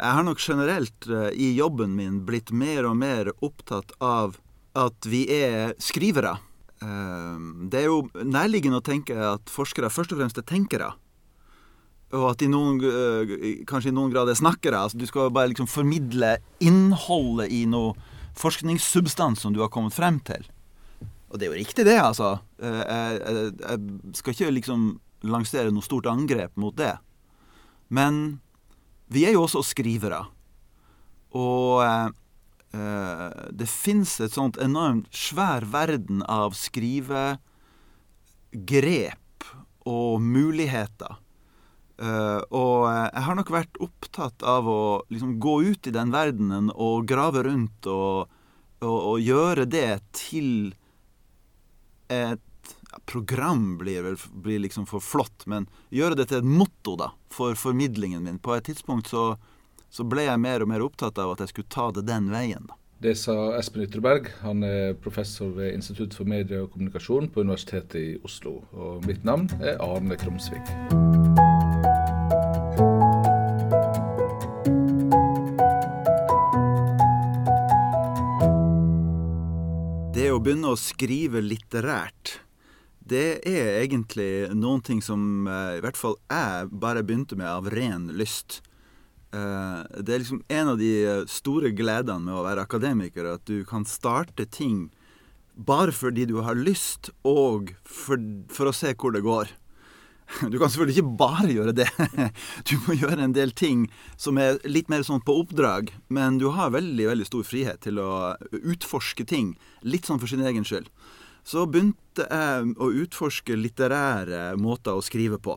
Jeg har nok generelt eh, i jobben min blitt mer og mer opptatt av at vi er skrivere. Eh, det er jo nærliggende å tenke at forskere først og fremst er tenkere. Og at de noen, eh, kanskje i noen grad er snakkere. Altså, du skal bare liksom formidle innholdet i noe forskningssubstans som du har kommet frem til. Og det er jo riktig, det, altså. Jeg, jeg, jeg skal ikke liksom lansere noe stort angrep mot det. Men vi er jo også skrivere. Og eh, det fins et sånt enormt svær verden av skrivegrep og muligheter. Eh, og jeg har nok vært opptatt av å liksom gå ut i den verdenen og grave rundt og, og, og gjøre det til et program blir vel blir liksom for flott, men gjøre det til et motto da, for formidlingen min. På et tidspunkt så, så, ble jeg mer og mer opptatt av at jeg skulle ta det den veien. da. Det sa Espen Ytterberg. Han er professor ved Institutt for medie og kommunikasjon på Universitetet i Oslo. Og mitt navn er Arne Krumsvik. Det å begynne å skrive litterært det er egentlig noen ting som eh, i hvert fall jeg bare begynte med av ren lyst. Eh, det er liksom en av de eh, store gledene med å være akademiker, at du kan starte ting bare fordi du har lyst, og for, for å se hvor det går. Du kan selvfølgelig ikke bare gjøre det. Du må gjøre en del ting som er litt mer sånn på oppdrag, men du har veldig, veldig stor frihet til å utforske ting litt sånn for sin egen skyld så begynte jeg å utforske litterære måter å skrive på.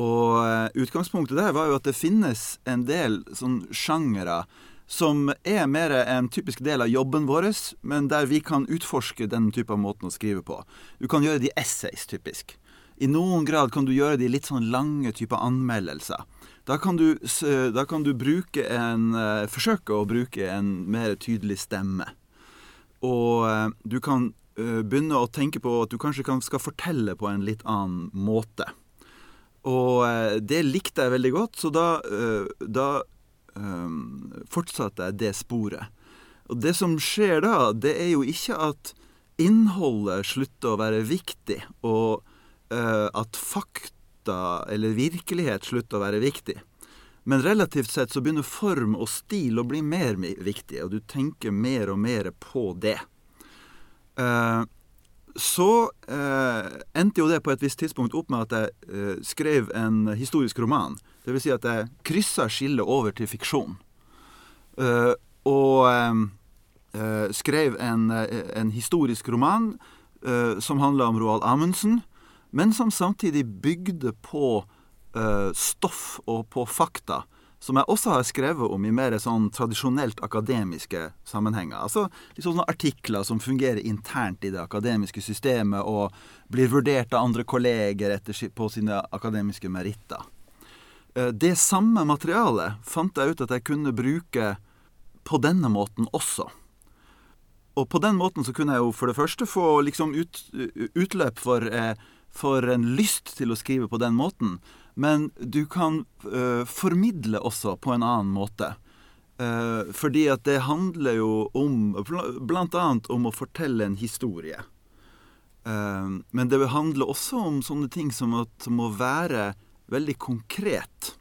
Og eh, utgangspunktet der var jo at det finnes en del sånn sjangere som er mer en typisk del av jobben vår, men der vi kan utforske den type måten å skrive på. Du kan gjøre de essays, typisk. I noen grad kan du gjøre de litt sånn lange typer anmeldelser. Da kan du, da kan du bruke en eh, Forsøke å bruke en mer tydelig stemme. Og eh, du kan begynne å tenke på at du kanskje kan, skal fortelle på en litt annen måte. Og uh, det likte jeg veldig godt, så da, da da fortsatte jeg det sporet. Og det som skjer da, det er jo ikke at innholdet slutter å være viktig, og at fakta eller virkelighet slutter å være viktig. Men relativt sett så begynner form og stil å bli mer viktig, og du tenker mer og mer på det. Eh, så eh, endte jo det på et visst tidspunkt opp med at jeg eh, skrev en historisk roman. Vil si at jeg kryssa skillet over til fiksjon. og skrev en, en, historisk roman som handla om Roald Amundsen, men som samtidig bygde på stoff og på fakta som jeg også har skrevet om i mer sånn tradisjonelt akademiske sammenhenger. Altså liksom sånne artikler som fungerer internt i det akademiske systemet og blir vurdert av andre kolleger etter, på sine akademiske meritter. Eh, det samme materialet fant jeg ut at jeg kunne bruke på denne måten også. Og på den måten så kunne jeg jo for det første få liksom ut, utløp for, eh, for en lyst til å skrive på den måten. Men du kan uh, formidle også på en annen måte. Uh, fordi at det handler jo om bl.a. om å fortelle en historie. Uh, men det handler også om sånne ting som at må være veldig konkret.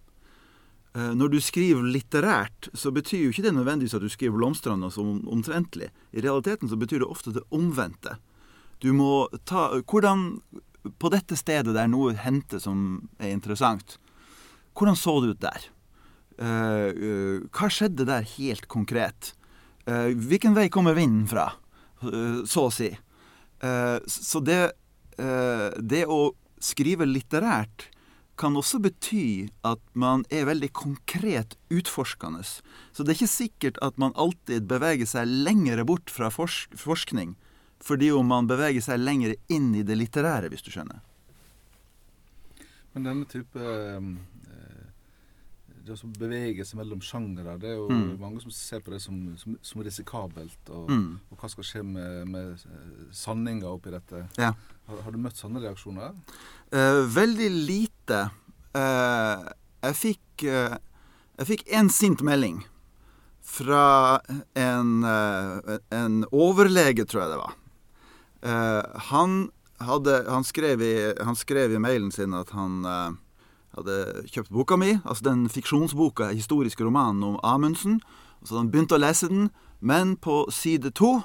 Når du skriver litterært, så betyr jo ikke det nødvendigvis at du skriver blomstrende som omtrentlig. I realiteten så betyr det ofte det omvendte. Du må ta Hvordan på dette stedet der noe hendte som er interessant, hvordan så det ut der? Uh, uh, hva skjedde der helt konkret? Uh, hvilken vei kommer vinden fra, så å si? så det, det å skrive litterært kan også bety at man er veldig konkret utforskende. Så det er ikke sikkert at man alltid beveger seg lengre bort fra forsk forskning fordi om man beveger seg lenger inn i det litterære, hvis du skjønner. Men denne type eh, Det å bevege seg mellom sjangere, det er jo mm. mange som ser på det som, som, som risikabelt. Og, mm. og, hva skal skje med, med eh, sanninga oppi dette? Ja. Har, har, du møtt sånne reaksjoner? Eh, veldig lite. Eh, jeg fikk eh, Jeg fikk en sint melding fra en, en overlege, tror jeg det var. Han, hadde, han, skrev i, han skrev i mailen sin at han hadde kjøpt boka mi, altså den fiksjonsboka, historiske romanen om Amundsen. Så han begynt å lese den, men på side to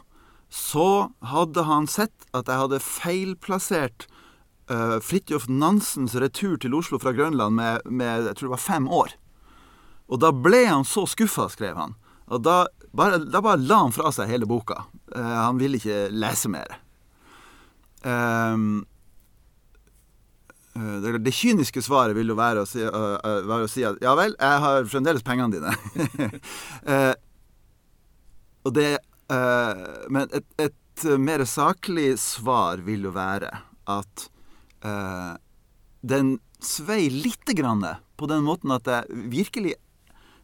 så hadde han sett at jeg hadde feilplassert uh, Fridtjof Nansens retur til Oslo fra Grønland med, med, jeg tror det var fem år. Og da ble han så skuffa, skrev han. Og da bare, da bare, la han fra seg hele boka. Uh, han ville ikke lese mer. Um, det, det, kyniske svaret vil jo være å, si, uh, være å si, at ja vel, jeg har fremdeles pengene dine. og det men et, et, mer saklig svar vil jo være at den svei lite grann på den måten at jeg virkelig,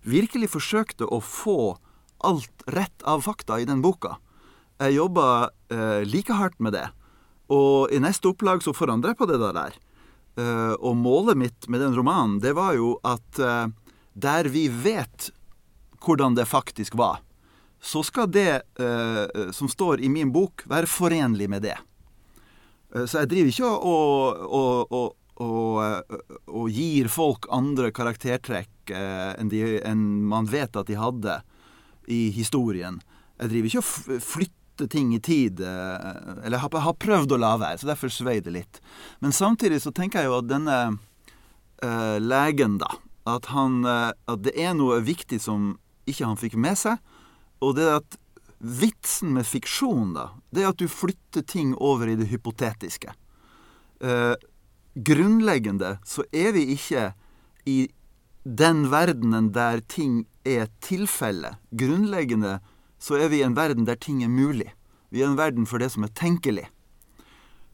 virkelig forsøkte å få alt rett av fakta i den boka. Jeg jobba uh, like hardt med det. Og i neste opplag så forandrer jeg på det der. og målet mitt med den romanen, det var jo at der vi vet hvordan det faktisk var, så skal det eh, som står i min bok, være forenlig med det. Eh, så jeg driver ikke og, og, og, og, gir folk andre karaktertrekk eh, enn, de, enn, man vet at de hadde i historien. Jeg driver ikke og flytter ting i tid. Eh, eller har, har, prøvd å la være, så derfor svei det litt. Men samtidig så tenker jeg jo at denne uh, legen, da at, han, uh, at det er noe viktig som ikke han fikk med seg og det at vitsen med fiksjon, da, det er at du flytter ting over i det hypotetiske. Uh, grunnleggende så er vi ikke i den verdenen der ting er tilfelle. Grunnleggende så er vi i en verden der ting er mulig. Vi er i en verden for det som er tenkelig.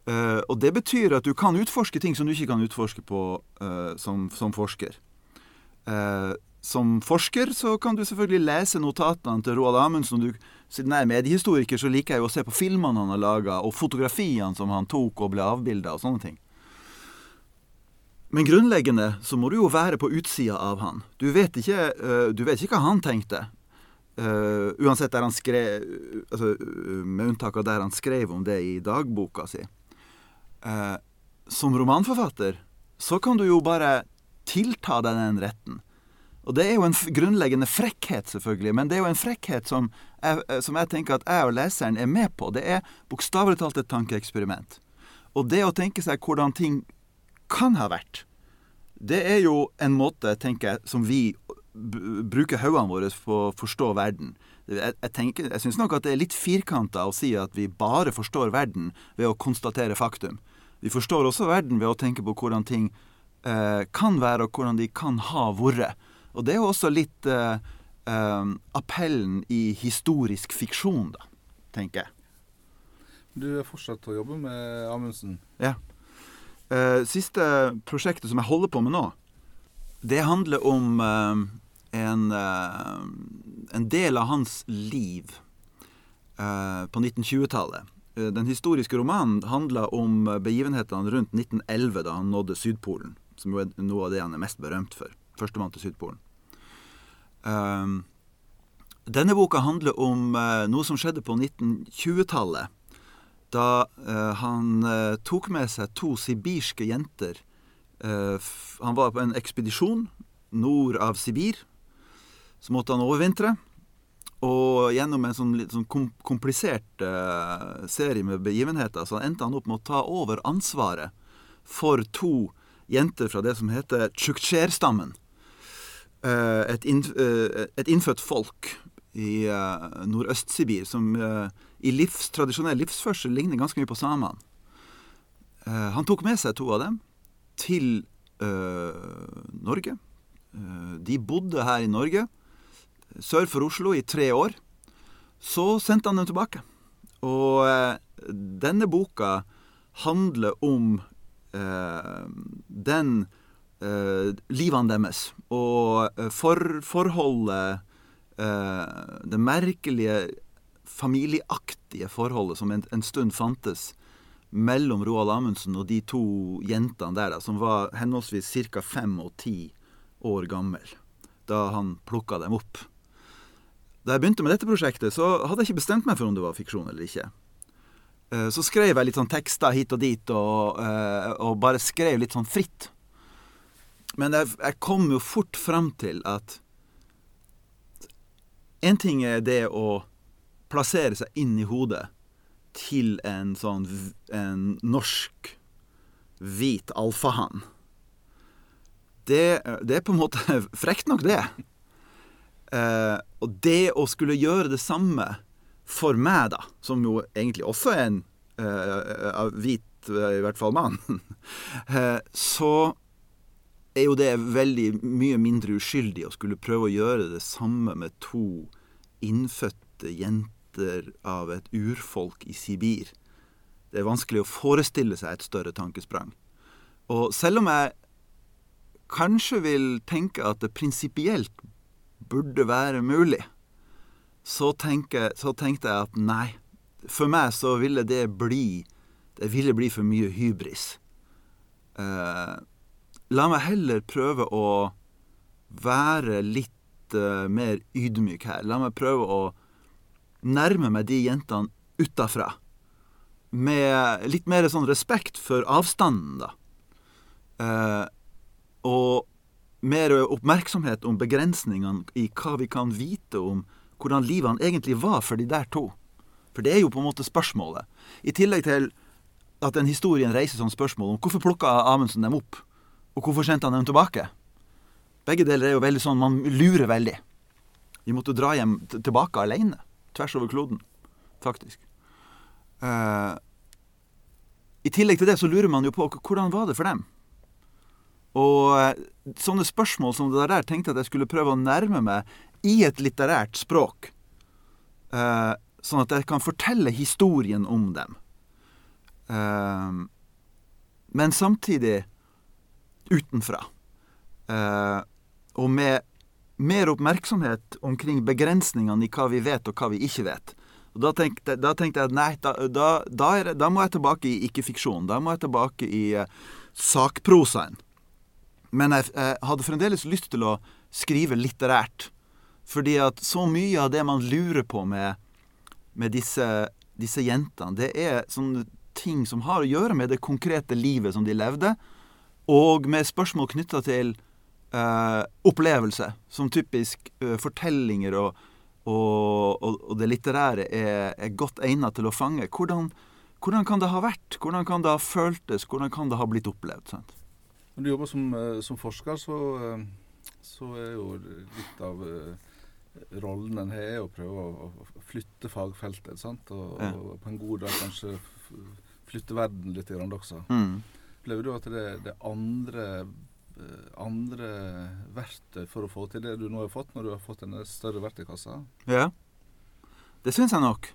Uh, og det betyr at du kan utforske ting som du ikke kan utforske på uh, som, som, forsker. Uh, som forsker så kan du selvfølgelig lese notatene til Roald Amundsen. Du, siden jeg er mediehistoriker, så liker jeg jo å se på filmene han har laga, og fotografiene som han tok og ble avbilda, og sånne ting. Men grunnleggende så må du jo være på utsida av han. Du vet ikke, du vet ikke hva han tenkte. Uh, uansett der han skrev altså, Med unntak av der han skrev om det i dagboka si. Uh, som romanforfatter så kan du jo bare tilta deg den retten. Og det er jo en grunnleggende frekkhet, selvfølgelig, men det er jo en frekkhet som jeg, eh, som jeg tenker at jeg og leseren er med på. Det er bokstavelig talt et tankeeksperiment. Og det å tenke seg hvordan ting kan ha vært, det er jo en måte, tenker jeg, som vi bruker hodene våre på å forstå verden. Jeg, jeg, tenker, jeg syns nok at det er litt firkanta å si at vi bare forstår verden ved å konstatere faktum. Vi forstår også verden ved å tenke på hvordan ting eh, kan være, og hvordan de kan ha vært. Og det er jo også litt eh, eh, appellen i historisk fiksjon, da, tenker jeg. Du er fortsatt å jobbe med Amundsen? Ja. Uh, siste prosjektet som jeg holder på med nå, det handler om en, en, del av hans liv på 1920-tallet. Den historiske romanen handler om begivenhetene rundt 1911, da han nådde Sydpolen. Som er noe av det han er mest berømt for. Førstemann til Sydpolen. Um, denne boka handler om uh, noe som skjedde på 1920-tallet. Da uh, han uh, tok med seg to sibirske jenter. han var på en ekspedisjon nord av Sibir. Så måtte han overvintre. Og gjennom en sånn litt sånn komplisert komplisert serie med begivenheter så endte han opp med å ta over ansvaret for to jenter fra det som heter Tsjuksjer-stammen Uh, et, inn, uh, et, innfødt folk i eh, Nordøst-Sibir som i livs, tradisjonell livsførsel ligner ganske mye på samene. han tok med seg to av dem til Norge. de bodde her i Norge, sør for Oslo, i tre år. Så sendte han dem tilbake. Og denne boka handler om den eh, livene deres. Og uh, for, forholdet eh, Det merkelige, familieaktige forholdet som en, en, stund fantes mellom Roald Amundsen og de to jentene der, da, som var henholdsvis ca. fem og ti år gammel. da han plukka dem opp. Da jeg begynte med dette prosjektet, så hadde jeg ikke bestemt meg for om det var fiksjon eller ikke. Eh, så skrev jeg litt sånn tekster hit og dit, og, eh, og bare skrev litt sånn fritt. Men jeg, jeg kom jo fort fram til at en ting er det å plassere seg inn i hodet til en sånn en norsk hvit alfahann. Det, det, er på en måte frekt nok, det. Eh, og det å skulle gjøre det samme for meg, da, som jo egentlig også er en eh, hvit, uh, i hvert fall mann, eh, så er jo det veldig mye mindre uskyldig å skulle prøve å gjøre det samme med to innfødte jenter av et urfolk i Sibir. Det er vanskelig å forestille seg et større tankesprang. Og selv om jeg kanskje vil tenke at det prinsipielt burde være mulig, så, tenker, så, tenkte jeg at nei. For meg så ville det bli Det ville bli for mye hybris. Eh, la meg heller prøve å være litt uh, mer ydmyk her. La meg prøve å nærme meg de jentene utafra. Med litt mer sånn respekt for avstanden, da. Eh, og mer oppmerksomhet om begrensningene i hva vi kan vite om hvordan livene egentlig var for de der to. For det er jo på en måte spørsmålet. I tillegg til at den historien reiser sånn spørsmål om hvorfor plukka Amundsen dem opp, og hvorfor sendte han dem tilbake. Begge deler er jo veldig sånn Man lurer veldig. Vi måtte dra hjem tilbake alene. Tvers over kloden, faktisk. Uh, I tillegg til det så lurer man jo på hvordan var det for dem. Og uh, sånne spørsmål som det der tenkte jeg at jeg skulle prøve å nærme meg i et litterært språk. Eh, sånn at jeg kan fortelle historien om dem. Eh, men samtidig utenfra. Eh, og med mer oppmerksomhet omkring begrensningene i hva vi vet og hva vi ikke vet. Og Da tenkte, da tenkte jeg at nei, da, da, da, det, da, må jeg tilbake i ikke-fiksjon. Da må jeg tilbake i sakprosaen. Men jeg, jeg hadde fremdeles lyst til å skrive litterært. Fordi at så mye av det man lurer på med, med disse, disse, jentene, det er sånne ting som har å gjøre med det konkrete livet som de levde, og med spørsmål knytta til eh, opplevelse, som typisk eh, fortellinger og, og, og, det litterære er, er godt egnet til å fange. Hvordan, hvordan, kan det ha vært? Hvordan kan det ha føltes? Hvordan kan det ha blitt opplevd? Sant? Når du jobber som, eh, som forsker, så, så, er jo litt av rollen en har, å prøve å, flytte fagfeltet. sant? Og, ja. og, på en god dag kanskje flytte verden litt grann også. Mm. Opplever du at det, det er andre, eh, andre verktøy for å få til det du nå har fått, når du har fått en større verktøykassa? Ja, det syns jeg nok.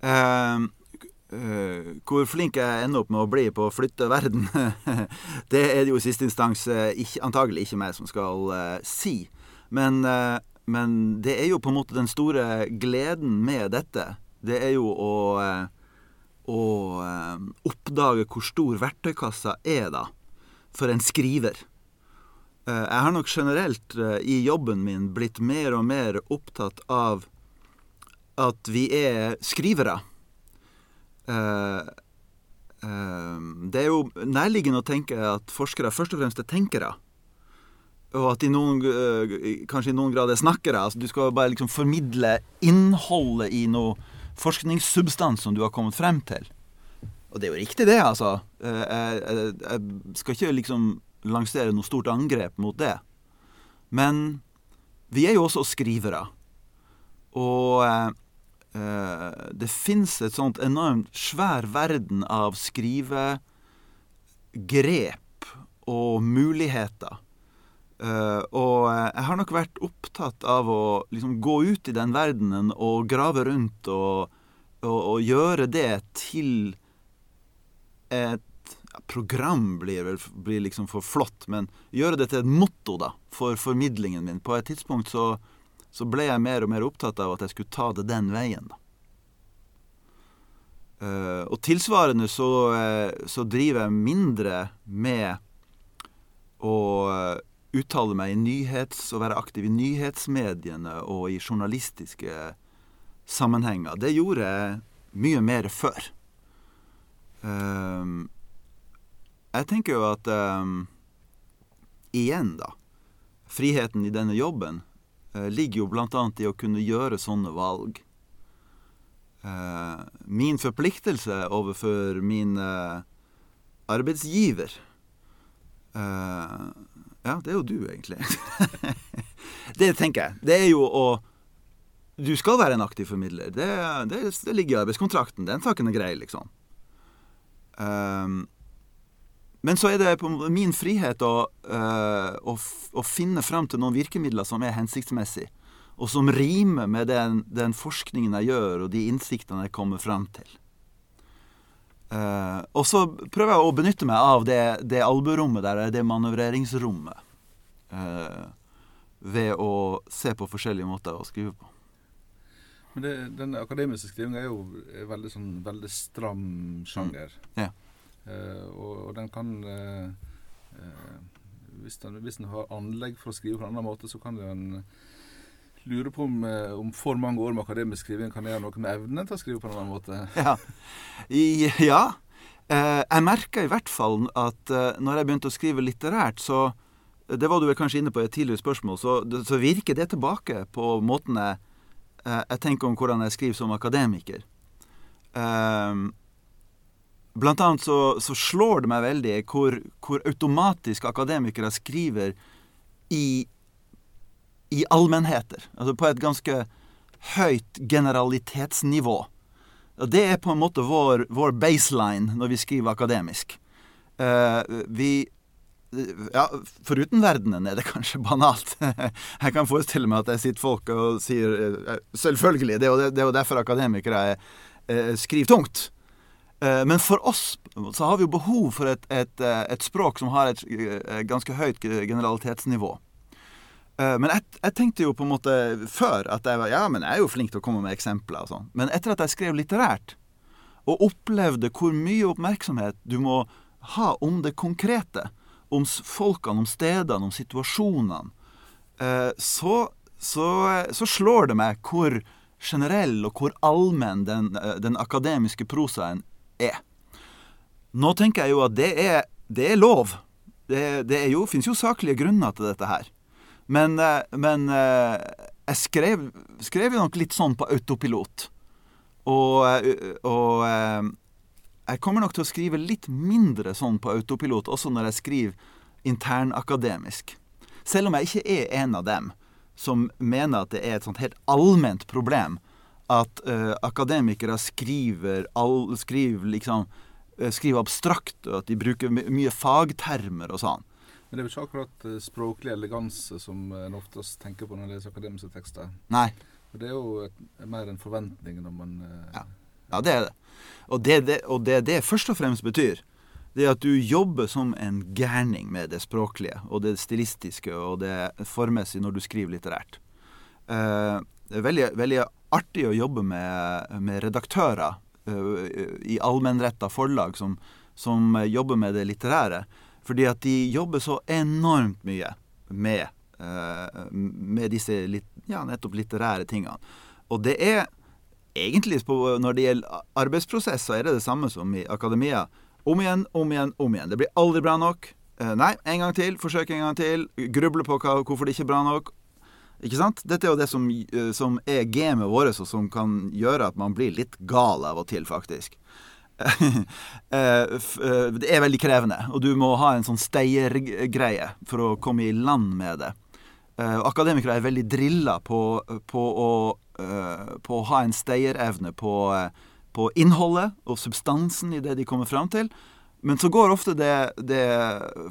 Uh, uh, hvor flink jeg ender opp med å bli på å flytte verden, det er det jo i siste instans uh, ikke, antagelig ikke meg som skal si. Men men det er jo på en måte den store gleden med dette. Det er jo å, eh, å eh, oppdage hvor stor verktøykassa er, da, for en skriver. Eh, jeg har nok generelt i jobben min blitt mer og mer opptatt av at vi er skrivere. Det er jo nærliggende å tenke at forskere først og fremst er tenkere og at de noen, eh, kanskje i noen grad er snakkere. Altså, du skal bare liksom formidle innholdet i noe forskningssubstans som du har kommet frem til. Og det er jo riktig, det, altså. Jeg, jeg, jeg skal ikke liksom lansere noe stort angrep mot det. Men vi er jo også skrivere. Og det fins et sånt enormt svær verden av skrivegrep og muligheter Uh, og eh, jeg har nok vært opptatt av å liksom gå ut i den verdenen og grave rundt og, og, og gjøre det til et program blir vel blir liksom for flott, men gjøre det til et motto da, for formidlingen min. På et tidspunkt så, så, ble jeg mer og mer opptatt av at jeg skulle ta det den veien. da. Uh, og tilsvarende så, så driver jeg mindre med å uttale meg i nyhets, og være aktiv i nyhetsmediene og i journalistiske sammenhenger. Det gjorde jeg mye mer før. Jeg tenker jo at Igjen, da. Friheten i denne jobben uh, ligger jo bl.a. i å kunne gjøre sånne valg. Uh, min forpliktelse overfor min uh, arbeidsgiver Ja, det er jo du, egentlig. det tenker jeg. Det er jo å Du skal være en aktiv formidler. Det, det, det ligger i arbeidskontrakten. Den saken er grei, liksom. Um, men så er det på min frihet å, uh, å, å finne fram til noen virkemidler som er hensiktsmessige, og som rimer med den, den, forskningen jeg gjør, og de innsiktene jeg kommer fram til. Uh, og så prøver jeg å benytte meg av det, det albuerommet der, det manøvreringsrommet, uh, ved å se på forskjellige måter å skrive på. Men det, Den akademiske skrivinga er jo veldig, sånn, veldig stram sjanger. Mm. Ja. Uh, og, og, den kan uh, uh, hvis, den, hvis den har anlegg for å skrive på en annen måte, så kan den lure på om, om for mange år med akademisk skriving kan gjøre noe med evnen til å skrive på en annen måte. Ja. I, ja. jeg merka i hvert fall at når jeg begynte å skrive litterært, så Det var du vel kanskje inne på i et tidligere spørsmål, så, så virker det tilbake på måten jeg, jeg tenker om hvordan jeg skriver som akademiker. Blant annet så, så, slår det meg veldig hvor, hvor automatisk akademikere skriver i, i allmennheter. Altså på et ganske høyt generalitetsnivå. Og det er på en måte vår, vår baseline når vi skriver akademisk. Uh, vi ja, Foruten verdenen er det kanskje banalt. Jeg kan forestille meg at jeg sitter folk og sier eh, Selvfølgelig, det er jo, er derfor akademikere er, eh, skriver tungt. Eh, men for oss så har vi jo behov for et, et, eh, et språk som har et, eh, ganske høyt generalitetsnivå. Men jeg, jeg, tenkte jo på en måte før at jeg var, ja, men jeg er jo flink til å komme med eksempler. og sånn. Men etter at jeg skrev litterært, og opplevde hvor mye oppmerksomhet du må ha om det konkrete, om folkene, om stedene, om situasjonene, så, så, så slår det meg hvor generell og hvor allmenn den, den akademiske prosaen er. Nå tenker jeg jo at det er, det er lov. Det, det er jo, finnes jo saklige grunner til dette her. Men, eh, men eh, jeg skrev, skrev jo nok litt sånn på autopilot. Og, eh, og jeg kommer nok til å skrive litt mindre sånn på autopilot også når jeg skriver internakademisk. Selv om jeg ikke er en av dem som mener at det er et sånt helt allment problem at uh, akademikere skriver, all, skriver, liksom, uh, skriver abstrakt, og at de bruker my mye fagtermer og sånn. Men det er jo ikke akkurat uh, språklig eleganse som en oftest tenker på når en leser akademiske tekster. Nei. det er jo et, mer en forventning når man ja. ja. det er det. Og det det, og det det først og fremst betyr, det er at du jobber som en gærning med det språklige og det stilistiske og det formessige når du skriver litterært. Det er veldig, veldig artig å jobbe med, med redaktører i allmennretta forlag som, som, jobber med det litterære. Fordi at de jobber så enormt mye med, med disse ja, nettopp litterære tingene. Og det er egentlig Når det gjelder arbeidsprosess, så er det det samme som i akademia. Om igjen, om igjen, om igjen. Det blir aldri bra nok. Nei, en gang til. Forsøk en gang til. Gruble på hvorfor det ikke er bra nok. Ikke sant? Dette er jo det som, eh, som er gamet vårt, og som kan gjøre at man blir litt gal av og til, faktisk. Eh, eh, det er veldig krevende, og du må ha en sånn steiergreie for å komme i land med det. Akademikere er veldig drilla på, på, på å ha en steierevne på, på innholdet og substansen i det de kommer fram til. Men så går ofte det, det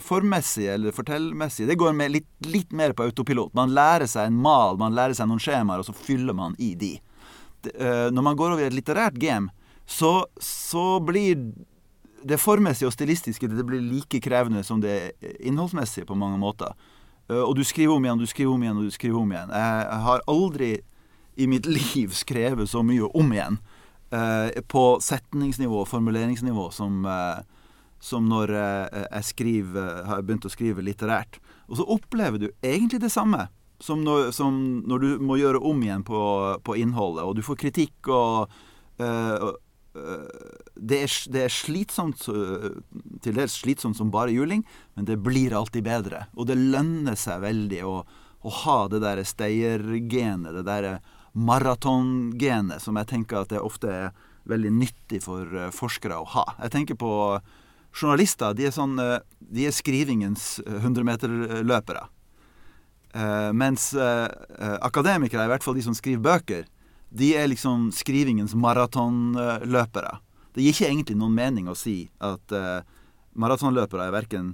formmessige eller fortellmessige det går litt, litt, mer på autopilot. Man lærer seg en mal, man lærer seg noen skjemaer, og så fyller man i de. Når man går over i et litterært game, så, så, blir det formmessige og stilistiske det blir like krevende som det innholdsmessige på mange måter. Og du skriver om igjen, du skriver om igjen og du skriver om igjen. Jeg, har aldri i mitt liv skrevet så mye om igjen på setningsnivå og formuleringsnivå som som når eh, jeg skriver, har begynt å skrive litterært. Og så opplever du egentlig det samme som når, som når du må gjøre om igjen på, på innholdet, og du får kritikk og øh, det, er, det er, slitsomt, til dels slitsomt som bare juling, men det blir alltid bedre. Og det lønner seg veldig å, å ha det der stayergenet, det der maratongenet, som jeg tenker at det ofte er veldig nyttig for forskere å ha. Jeg tenker på journalister. De er, sånn, de er skrivingens 100-meterløpere. Uh, mens uh, akademikere, i hvert fall de som skriver bøker, de er liksom skrivingens maratonløpere. Det gir ikke egentlig noen mening å si at maratonløpere er verken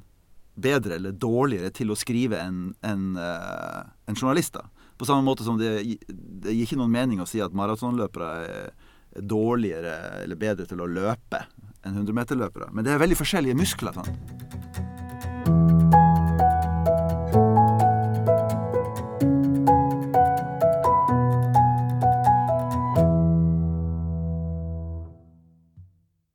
bedre eller dårligere til å skrive enn en, en journalister. På samme måte som det, det, gir ikke noen mening å si at maratonløpere er dårligere eller bedre til å løpe enn 100-meterløpere. Men det er veldig forskjellige muskler. Sånn.